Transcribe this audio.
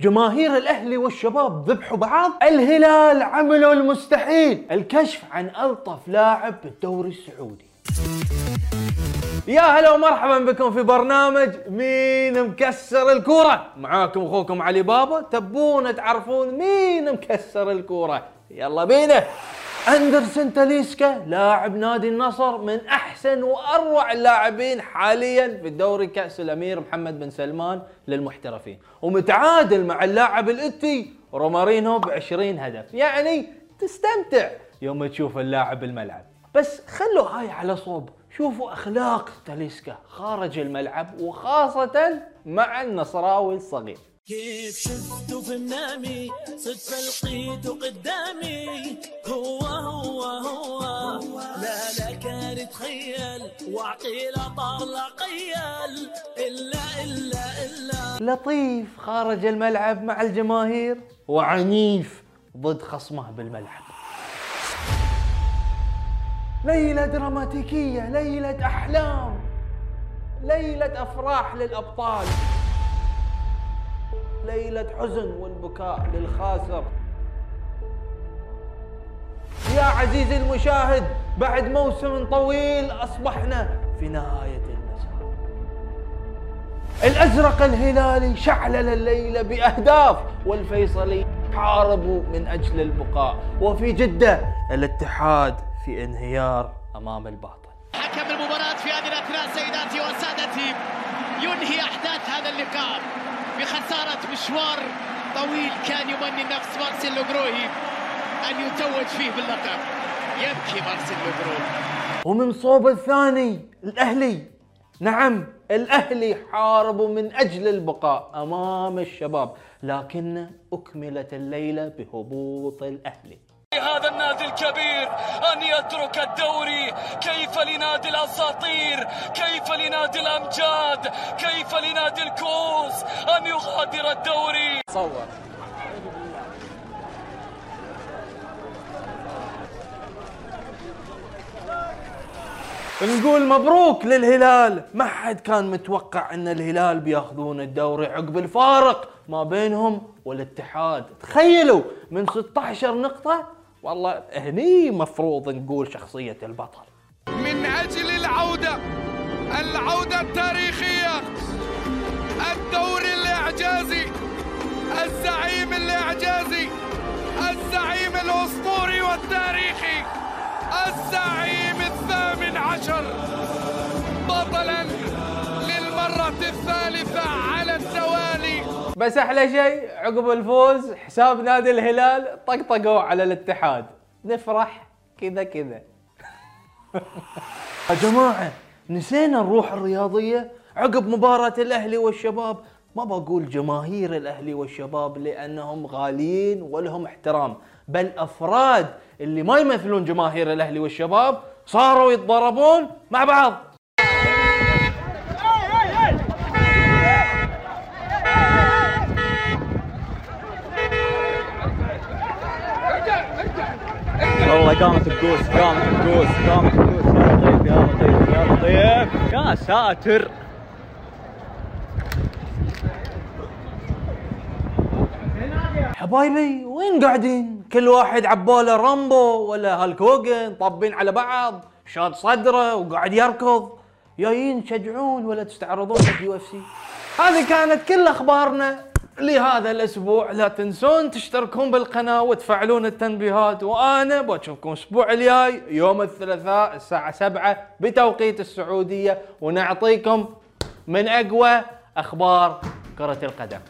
جماهير الأهلي والشباب ذبحوا بعض. الهلال عملوا المستحيل. الكشف عن ألطف لاعب بالدوري السعودي. يا هلا ومرحبا بكم في برنامج مين مكسر الكورة. معاكم أخوكم علي بابا. تبون تعرفون مين مكسر الكورة. يلا بينا. اندرسن تاليسكا لاعب نادي النصر من أحسن وأروع اللاعبين حاليا في الدوري كأس الأمير محمد بن سلمان للمحترفين. ومتعادل مع اللاعب الإتي رومارينو ب 20 هدف. يعني تستمتع يوم تشوف اللاعب الملعب. بس خلوا هاي على صوب. شوفوا أخلاق تاليسكا خارج الملعب وخاصة مع النصراوي الصغير. كيف شفته في منامي صدفة لقيته قدامي. يتخيل وعقيلة طالع قيل إلا إلا إلا. لطيف خارج الملعب مع الجماهير وعنيف ضد خصمه بالملعب. ليلة دراماتيكية ليلة أحلام ليلة أفراح للأبطال ليلة حزن والبكاء للخاسر. يا عزيزي المشاهد بعد موسم طويل أصبحنا في نهاية المسار. الأزرق الهلالي شعلل الليلة بأهداف والفيصلي حاربوا من أجل البقاء. وفي جدة الاتحاد في انهيار أمام الباطل حكم المباراة في هذه الأثناء سيداتي وسادتي. ينهي أحداث هذا اللقاء بخسارة مشوار طويل كان يمني نفس مارسيلو جروهي أن يتوج فيه باللقب. يبكي مارسيلو جروهي ومن صوب الثاني الأهلي. نعم الأهلي حاربوا من أجل البقاء أمام الشباب لكن أكملت الليلة بهبوط الأهلي. هذا النادي الكبير أن يترك الدوري. كيف لنادي الأساطير؟ كيف لنادي الأمجاد؟ كيف لنادي الكوس أن يغادر الدوري؟ صور. نقول مبروك للهلال. ما حد كان متوقع إن الهلال بياخذون الدوري عقب الفارق. ما بينهم والاتحاد تخيلوا من 16 نقطة؟ والله هني مفروض نقول شخصية البطل. من أجل العودة العودة التاريخية الدوري الإعجازي الزعيم الإعجازي الزعيم الأسطوري والتاريخي. الزعيم الثامن عشر. بطلا للمرة الثالثة على التوالي. بس أحلى شيء عقب الفوز حساب نادي الهلال طقطقوا على الاتحاد. نفرح كذا كذا. يا جماعة نسينا الروح الرياضية؟ عقب مباراة الأهلي والشباب ما بقول جماهير الأهلي والشباب لأنهم غاليين ولهم احترام بل أفراد اللي ما يمثلون جماهير الأهلي والشباب صاروا يتضاربون مع بعض. والله قامت القوس قامت القوس قامت القوس. يا لطيف يا لطيف يا لطيف. يا ساتر. حبايبي وين قاعدين؟ كل واحد عباله رامبو ولا هالك هوجن طابين على بعض شاد صدره وقاعد يركض. جايين تشجعون ولا تستعرضون حق UFC؟ هذه كانت كل أخبارنا لهذا الأسبوع. لا تنسون تشتركون بالقناة وتفعلون التنبيهات وأنا بشوفكم الأسبوع الجاي يوم الثلاثاء الساعة 7 بتوقيت السعودية ونعطيكم من أقوى أخبار كرة القدم.